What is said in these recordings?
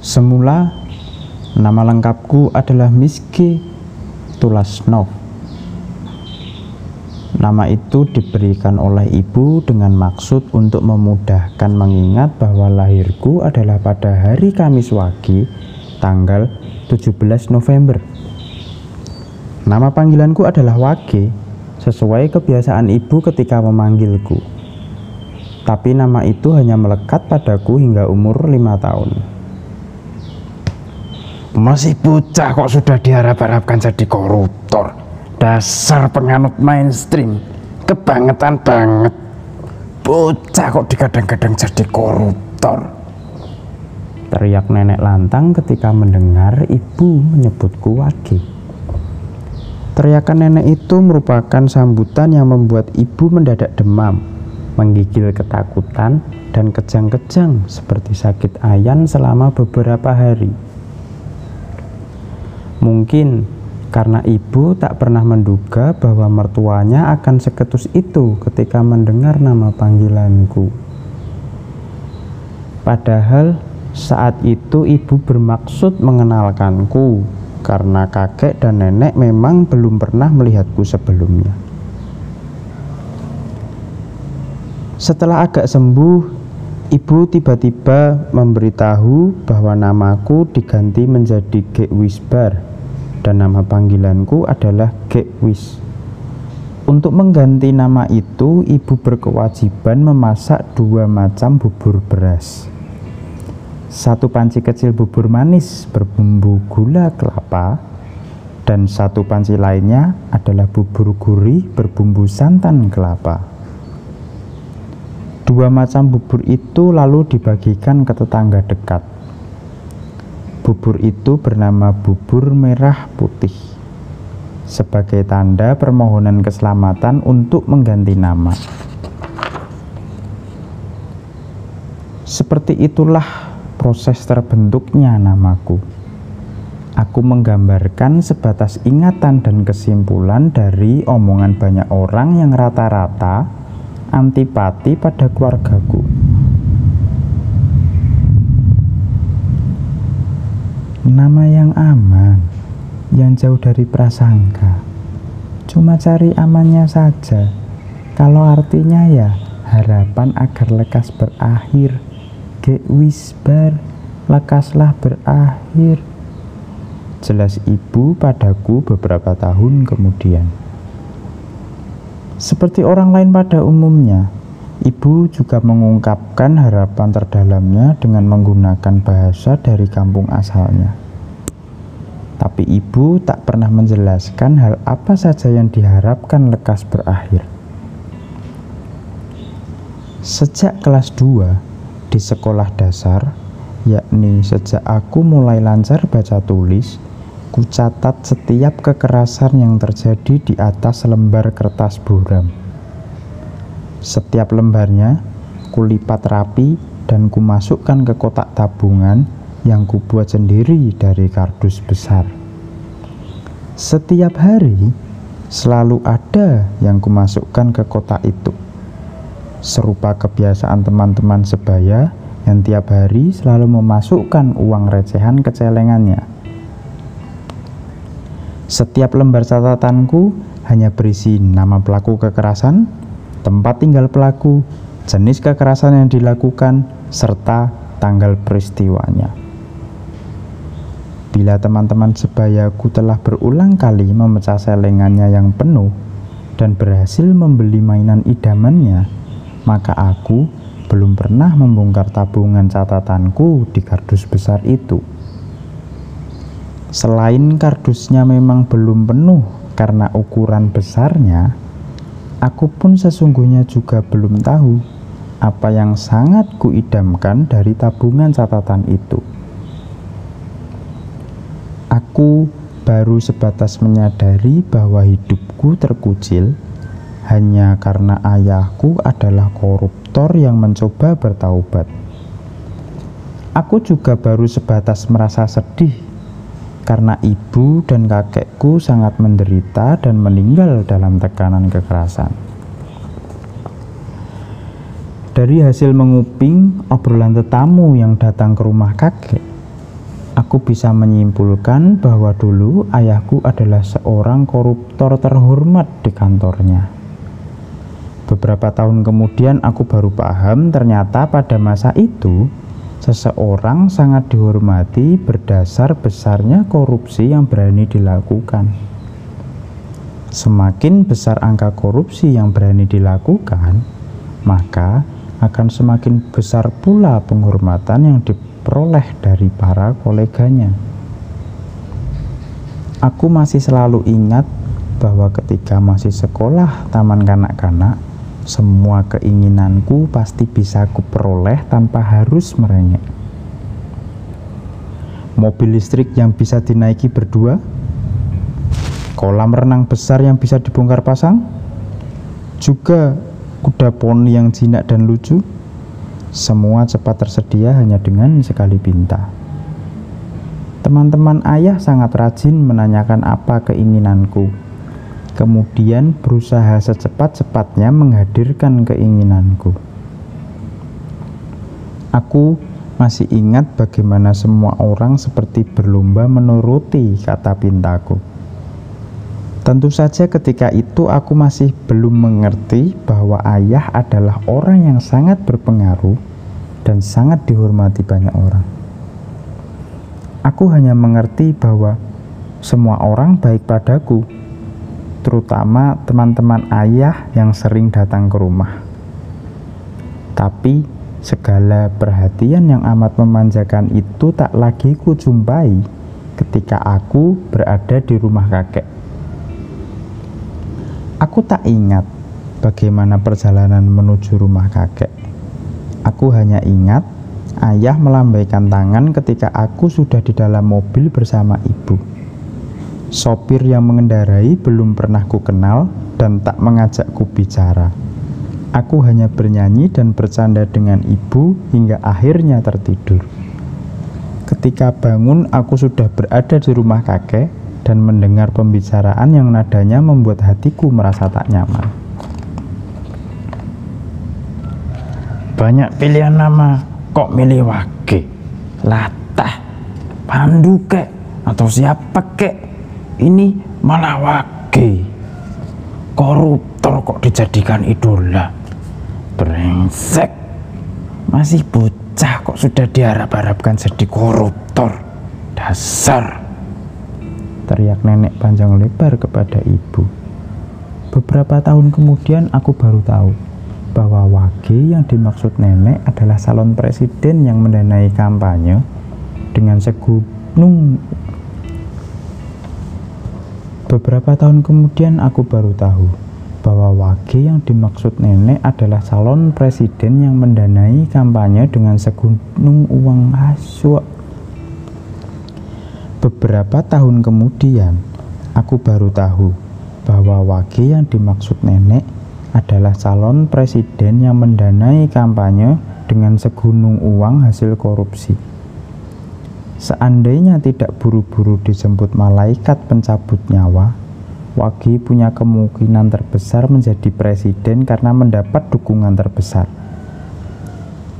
Semula, nama lengkapku adalah Miski Tulasnov. Nama itu diberikan oleh ibu dengan maksud untuk memudahkan mengingat bahwa lahirku adalah pada hari Kamis Wage, tanggal 17 November. Nama panggilanku adalah Wage, sesuai kebiasaan ibu ketika memanggilku. Tapi nama itu hanya melekat padaku hingga umur lima tahun. Masih bocah kok sudah diharap-harapkan jadi koruptor. Dasar penganut mainstream. Kebangetan banget. Bocah kok digadang-gadang jadi koruptor. Teriak nenek lantang ketika mendengar ibu menyebutku Wage. Teriakan nenek itu merupakan sambutan yang membuat ibu mendadak demam, menggigil ketakutan, dan kejang-kejang seperti sakit ayan selama beberapa hari. Mungkin karena ibu tak pernah menduga bahwa mertuanya akan seketus itu ketika mendengar nama panggilanku. Padahal saat itu ibu bermaksud mengenalkanku karena kakek dan nenek memang belum pernah melihatku sebelumnya. Setelah agak sembuh, ibu tiba-tiba memberitahu bahwa namaku diganti menjadi Gek Wisbar dan nama panggilanku adalah Gekwis. Untuk mengganti nama itu, ibu berkewajiban memasak dua macam bubur beras. Satu panci kecil bubur manis berbumbu gula kelapa, dan satu panci lainnya adalah bubur gurih berbumbu santan kelapa. Dua macam bubur itu lalu dibagikan ke tetangga dekat. Bubur itu bernama bubur merah putih sebagai tanda permohonan keselamatan untuk mengganti nama. Seperti itulah proses terbentuknya namaku. Aku menggambarkan sebatas ingatan dan kesimpulan dari omongan banyak orang yang rata-rata antipati pada keluargaku. Nama yang aman, yang jauh dari prasangka. Cuma cari amannya saja. Kalau artinya ya harapan agar lekas berakhir. Ge wisbar, lekaslah berakhir. Jelas ibu padaku beberapa tahun kemudian. Seperti orang lain pada umumnya, Ibu juga mengungkapkan harapan terdalamnya dengan menggunakan bahasa dari kampung asalnya. Tapi ibu tak pernah menjelaskan hal apa saja yang diharapkan lekas berakhir. Sejak kelas 2 di sekolah dasar, yakni sejak aku mulai lancar baca tulis, ku catat setiap kekerasan yang terjadi di atas lembar kertas buram setiap lembarnya kulipat rapi dan kumasukkan ke kotak tabungan yang kubuat sendiri dari kardus besar. Setiap hari selalu ada yang kumasukkan ke kotak itu. Serupa kebiasaan teman-teman sebaya yang tiap hari selalu memasukkan uang recehan ke celengannya. Setiap lembar catatanku hanya berisi nama pelaku kekerasan, tempat tinggal pelaku, jenis kekerasan yang dilakukan, serta tanggal peristiwanya. Bila teman-teman sebayaku telah berulang kali memecah selengannya yang penuh dan berhasil membeli mainan idamannya, maka aku belum pernah membongkar tabungan catatanku di kardus besar itu. Selain kardusnya memang belum penuh karena ukuran besarnya, Aku pun sesungguhnya juga belum tahu apa yang sangat kuidamkan dari tabungan catatan itu. Aku baru sebatas menyadari bahwa hidupku terkucil hanya karena ayahku adalah koruptor yang mencoba bertaubat. Aku juga baru sebatas merasa sedih karena ibu dan kakekku sangat menderita dan meninggal dalam tekanan kekerasan. Dari hasil menguping obrolan tetamu yang datang ke rumah kakek, Aku bisa menyimpulkan bahwa dulu ayahku adalah seorang koruptor terhormat di kantornya. Beberapa tahun kemudian aku baru paham ternyata pada masa itu seseorang sangat dihormati berdasar besarnya korupsi yang berani dilakukan. Semakin besar angka korupsi yang berani dilakukan, maka akan semakin besar pula penghormatan yang diperoleh dari para koleganya. Aku masih selalu ingat bahwa ketika masih sekolah taman kanak-kanak, semua keinginanku pasti bisa kuperoleh tanpa harus merengek. Mobil listrik yang bisa dinaiki berdua, kolam renang besar yang bisa dibongkar pasang, juga kuda poni yang jinak dan lucu, semua cepat tersedia hanya dengan sekali pinta. Teman-teman ayah sangat rajin menanyakan apa keinginanku, kemudian berusaha secepat-cepatnya menghadirkan keinginanku. Aku masih ingat bagaimana semua orang seperti berlomba menuruti kata pintaku. Tentu saja ketika itu aku masih belum mengerti bahwa ayah adalah orang yang sangat berpengaruh dan sangat dihormati banyak orang. Aku hanya mengerti bahwa semua orang baik padaku, terutama teman-teman ayah yang sering datang ke rumah. Tapi segala perhatian yang amat memanjakan itu tak lagi kujumpai ketika aku berada di rumah kakek. Aku tak ingat bagaimana perjalanan menuju rumah kakek. Aku hanya ingat ayah melambaikan tangan ketika aku sudah di dalam mobil bersama ibu. Sopir yang mengendarai belum pernah ku kenal dan tak mengajakku bicara. Aku hanya bernyanyi dan bercanda dengan ibu hingga akhirnya tertidur. Ketika bangun, aku sudah berada di rumah kakek dan mendengar pembicaraan yang nadanya membuat hatiku merasa tak nyaman. Banyak pilihan nama, kok milih Wage, Latah, Pandu kek, atau siapa kek? Ini malah Wage. Koruptor kok dijadikan idola. Brengsek. Masih bocah kok sudah diharap-harapkan jadi koruptor. Dasar teriak nenek panjang lebar kepada ibu. Beberapa tahun kemudian aku baru tahu bahwa Wage yang dimaksud nenek adalah salon presiden yang mendanai kampanye dengan segunung. Beberapa tahun kemudian aku baru tahu bahwa Wage yang dimaksud nenek adalah salon presiden yang mendanai kampanye dengan segunung uang aswa. Beberapa tahun kemudian, aku baru tahu bahwa Wage yang dimaksud nenek adalah calon presiden yang mendanai kampanye dengan segunung uang hasil korupsi. Seandainya tidak buru-buru dijemput malaikat pencabut nyawa, Wage punya kemungkinan terbesar menjadi presiden karena mendapat dukungan terbesar.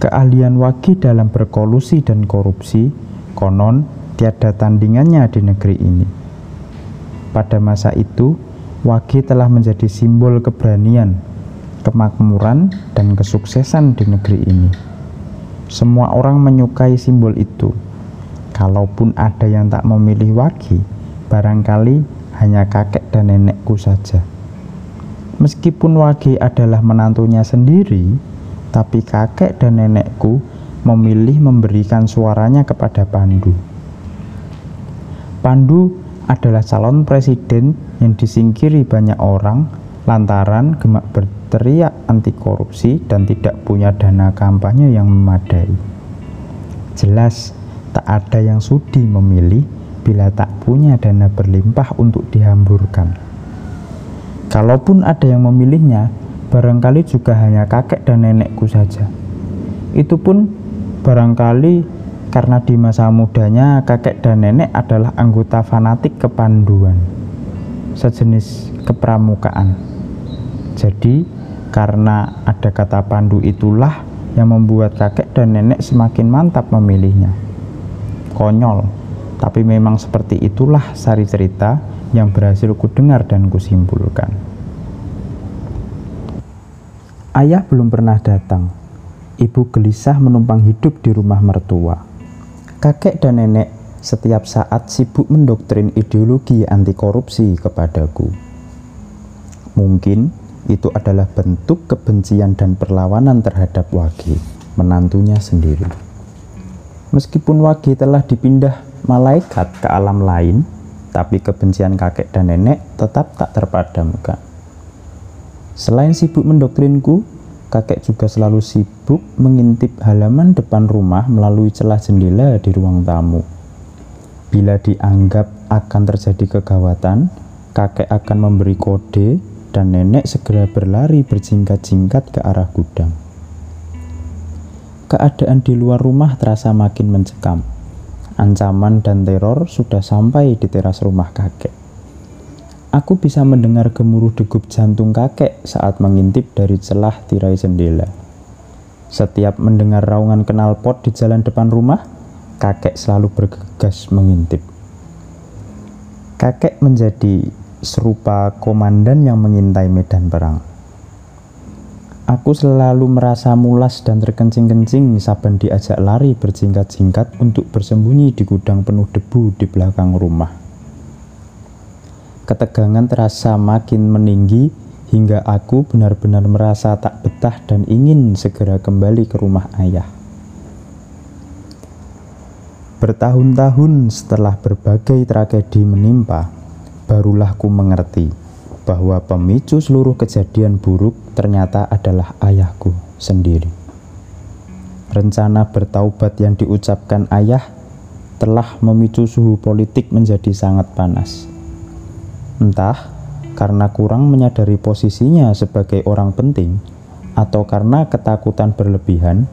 Keahlian Wage dalam berkolusi dan korupsi konon tiada tandingannya di negeri ini. Pada masa itu, Wage telah menjadi simbol keberanian, kemakmuran, dan kesuksesan di negeri ini. Semua orang menyukai simbol itu. Kalaupun ada yang tak memilih Wage, barangkali hanya kakek dan nenekku saja. Meskipun Wage adalah menantunya sendiri, tapi kakek dan nenekku memilih memberikan suaranya kepada Pandu. Pandu adalah calon presiden yang disingkiri banyak orang lantaran gemak berteriak anti korupsi dan tidak punya dana kampanye yang memadai. Jelas tak ada yang sudi memilih bila tak punya dana berlimpah untuk dihamburkan. Kalaupun ada yang memilihnya, barangkali juga hanya kakek dan nenekku saja. Itu pun barangkali karena di masa mudanya kakek dan nenek adalah anggota fanatik kepanduan, sejenis kepramukaan. Jadi, karena ada kata pandu itulah yang membuat kakek dan nenek semakin mantap memilihnya. Konyol, Tapi memang seperti itulah sari cerita yang berhasil kudengar dan kusimpulkan. Ayah belum pernah datang. Ibu gelisah menumpang hidup di rumah mertua. Kakek dan nenek setiap saat sibuk mendoktrin ideologi anti korupsi kepadaku. Mungkin itu adalah bentuk kebencian dan perlawanan terhadap Wage, menantunya sendiri. Meskipun Wage telah dipindah malaikat ke alam lain, tapi kebencian kakek dan nenek tetap tak terpadamkan. Selain sibuk mendoktrinku, kakek juga selalu sibuk mengintip halaman depan rumah melalui celah jendela di ruang tamu. Bila dianggap akan terjadi kegawatan, kakek akan memberi kode dan nenek segera berlari berjingkat-jingkat ke arah gudang. Keadaan di luar rumah terasa makin mencekam. Ancaman dan teror sudah sampai di teras rumah kakek. Aku bisa mendengar gemuruh degup jantung kakek saat mengintip dari celah tirai jendela. Setiap mendengar raungan knalpot di jalan depan rumah, kakek selalu bergegas mengintip. Kakek menjadi serupa komandan yang mengintai medan perang. Aku selalu merasa mulas dan terkencing-kencing saban diajak lari berjingkat-jingkat untuk bersembunyi di gudang penuh debu di belakang rumah. Ketegangan terasa makin meninggi hingga aku benar-benar merasa tak betah dan ingin segera kembali ke rumah ayah. Bertahun-tahun setelah berbagai tragedi menimpa, barulah ku mengerti bahwa pemicu seluruh kejadian buruk ternyata adalah ayahku sendiri. Rencana bertaubat yang diucapkan ayah telah memicu suhu politik menjadi sangat panas. Entah karena kurang menyadari posisinya sebagai orang penting atau karena ketakutan berlebihan,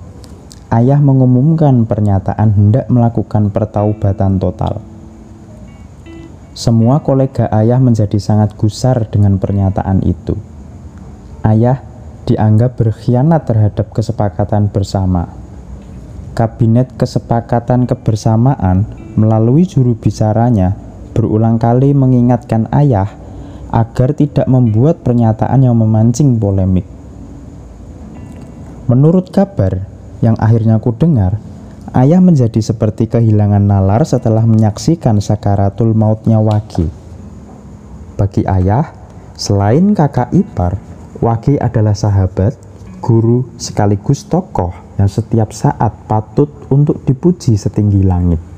ayah mengumumkan pernyataan hendak melakukan pertaubatan total. Semua kolega ayah menjadi sangat gusar dengan pernyataan itu. Ayah dianggap berkhianat terhadap kesepakatan bersama. Kabinet Kesepakatan Kebersamaan melalui juru bicaranya berulang kali mengingatkan ayah agar tidak membuat pernyataan yang memancing polemik. Menurut kabar yang akhirnya ku dengar, ayah menjadi seperti kehilangan nalar setelah menyaksikan sakaratul mautnya Wagi. Bagi ayah, selain kakak ipar, Wagi adalah sahabat, guru, sekaligus tokoh yang setiap saat patut untuk dipuji setinggi langit.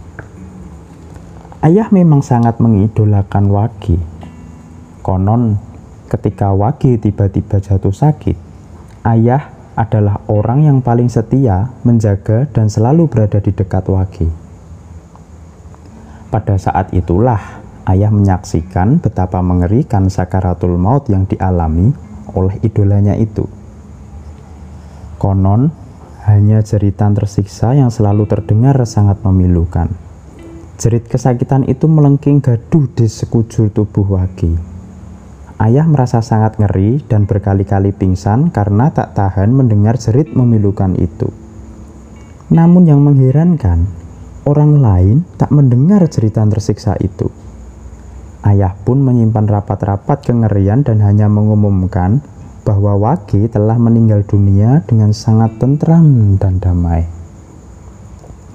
Ayah memang sangat mengidolakan Wagi. Konon, ketika Wagi tiba-tiba jatuh sakit, ayah adalah orang yang paling setia, menjaga, dan selalu berada di dekat Wagi. Pada saat itulah ayah menyaksikan betapa mengerikan sakaratul maut yang dialami oleh idolanya itu. Konon, hanya jeritan tersiksa yang selalu terdengar sangat memilukan. Jerit kesakitan itu melengking gaduh di sekujur tubuh Wagi. Ayah merasa sangat ngeri dan berkali-kali pingsan karena tak tahan mendengar jerit memilukan itu. Namun yang mengherankan, orang lain tak mendengar jeritan tersiksa itu. Ayah pun menyimpan rapat-rapat kengerian dan hanya mengumumkan bahwa Wagi telah meninggal dunia dengan sangat tentram dan damai.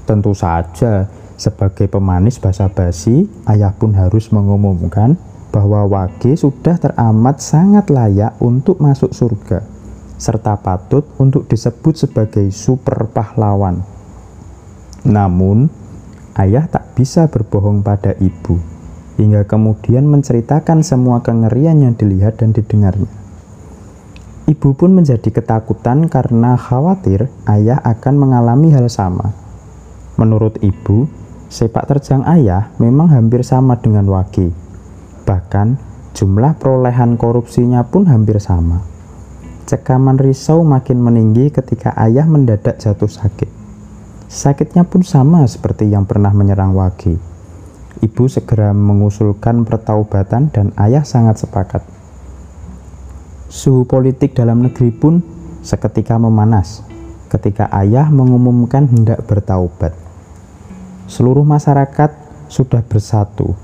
Tentu saja, sebagai pemanis basa-basi, ayah pun harus mengumumkan bahwa Wage sudah teramat sangat layak untuk masuk surga, serta patut untuk disebut sebagai super pahlawan. Namun, ayah tak bisa berbohong pada ibu, hingga kemudian menceritakan semua kengerian yang dilihat dan didengarnya. Ibu pun menjadi ketakutan karena khawatir ayah akan mengalami hal sama. Menurut ibu, Sepak terjang ayah memang hampir sama dengan Wagi. Bahkan jumlah perolehan korupsinya pun hampir sama. Cekaman risau makin meninggi ketika ayah mendadak jatuh sakit. Sakitnya pun sama seperti yang pernah menyerang Wagi. Ibu segera mengusulkan pertaubatan dan ayah sangat sepakat. Suhu politik dalam negeri pun seketika memanas ketika ayah mengumumkan hendak bertaubat. Seluruh masyarakat sudah bersatu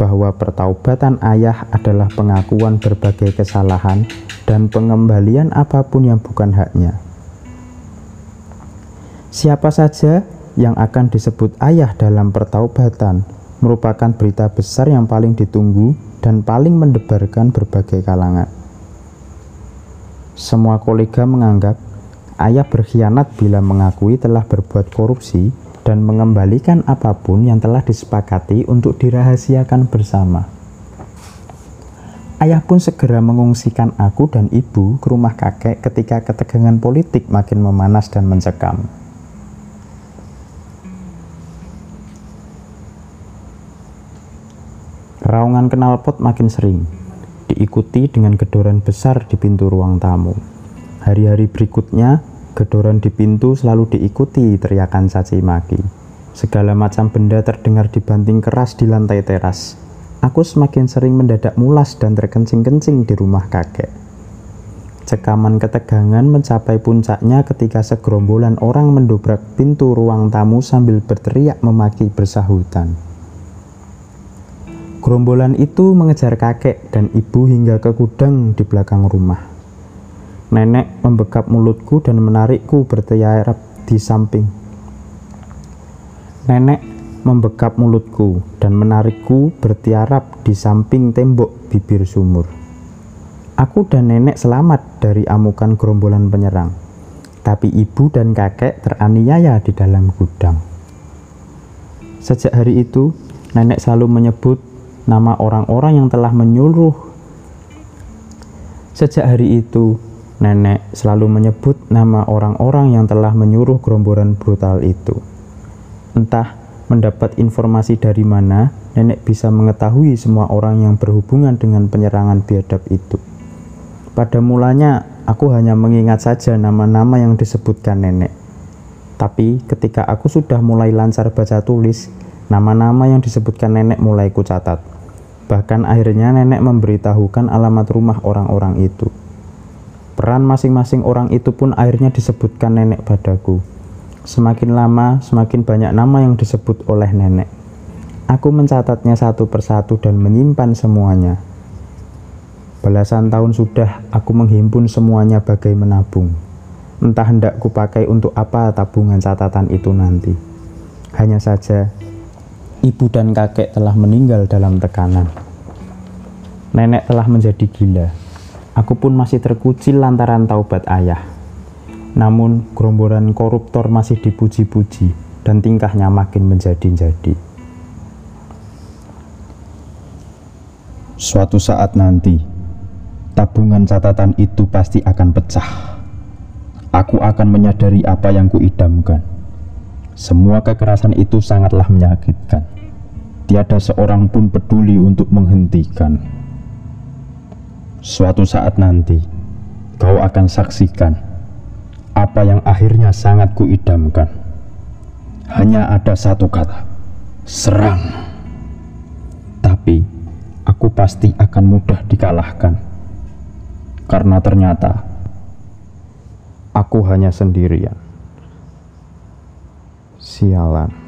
bahwa pertaubatan ayah adalah pengakuan berbagai kesalahan dan pengembalian apa pun yang bukan haknya. Siapa saja yang akan disebut ayah dalam pertaubatan merupakan berita besar yang paling ditunggu dan paling mendebarkan berbagai kalangan. Semua kolega menganggap ayah berkhianat bila mengakui telah berbuat korupsi dan mengembalikan apa pun yang telah disepakati untuk dirahasiakan bersama. Ayah pun segera mengungsikan aku dan ibu ke rumah kakek ketika ketegangan politik makin memanas dan mencekam. Raungan knalpot makin sering, diikuti dengan gedoran besar di pintu ruang tamu. Hari-hari berikutnya, Gedoran di pintu selalu diikuti teriakan caci maki. Segala macam benda terdengar dibanting keras di lantai teras. Aku semakin sering mendadak mulas dan terkencing-kencing di rumah kakek. Cekaman ketegangan mencapai puncaknya ketika segerombolan orang mendobrak pintu ruang tamu sambil berteriak memaki bersahutan. Gerombolan itu mengejar kakek dan ibu hingga ke gudang di belakang rumah. Nenek membekap mulutku dan menarikku bertiarap di samping. Nenek membekap mulutku dan menarikku bertiarap di samping tembok bibir sumur. Aku dan nenek selamat dari amukan gerombolan penyerang, tapi ibu dan kakek teraniaya di dalam gudang. Sejak hari itu, nenek selalu menyebut nama orang-orang yang telah menyuruh. Sejak hari itu, Nenek selalu menyebut nama orang-orang yang telah menyuruh gerombolan brutal itu. Entah mendapat informasi dari mana, nenek bisa mengetahui semua orang yang berhubungan dengan penyerangan biadab itu. Pada mulanya, aku hanya mengingat saja nama-nama yang disebutkan nenek. Tapi ketika aku sudah mulai lancar baca tulis, nama-nama yang disebutkan nenek mulai kucatat. Bahkan akhirnya nenek memberitahukan alamat rumah orang-orang itu. Peran masing-masing orang itu pun akhirnya disebutkan nenek padaku. Semakin lama, semakin banyak nama yang disebut oleh nenek. Aku mencatatnya satu persatu dan menyimpan semuanya. Belasan tahun sudah aku menghimpun semuanya bagai menabung. Entah hendak kupakai untuk apa tabungan catatan itu nanti. Hanya saja, ibu dan kakek telah meninggal dalam tekanan. Nenek telah menjadi gila Aku pun masih terkucil lantaran taubat ayah. Namun, gerombolan koruptor masih dipuji-puji dan tingkahnya makin menjadi-jadi. Suatu saat nanti, tabungan catatan itu pasti akan pecah. Aku akan menyadari apa yang kuidamkan. Semua kekerasan itu sangatlah menyakitkan. Tiada seorang pun peduli untuk menghentikan. Suatu saat nanti, kau akan saksikan apa yang akhirnya sangat kuidamkan. Hanya ada satu kata, serang. Tapi, aku pasti akan mudah dikalahkan. Karena ternyata, aku hanya sendirian. Sialan.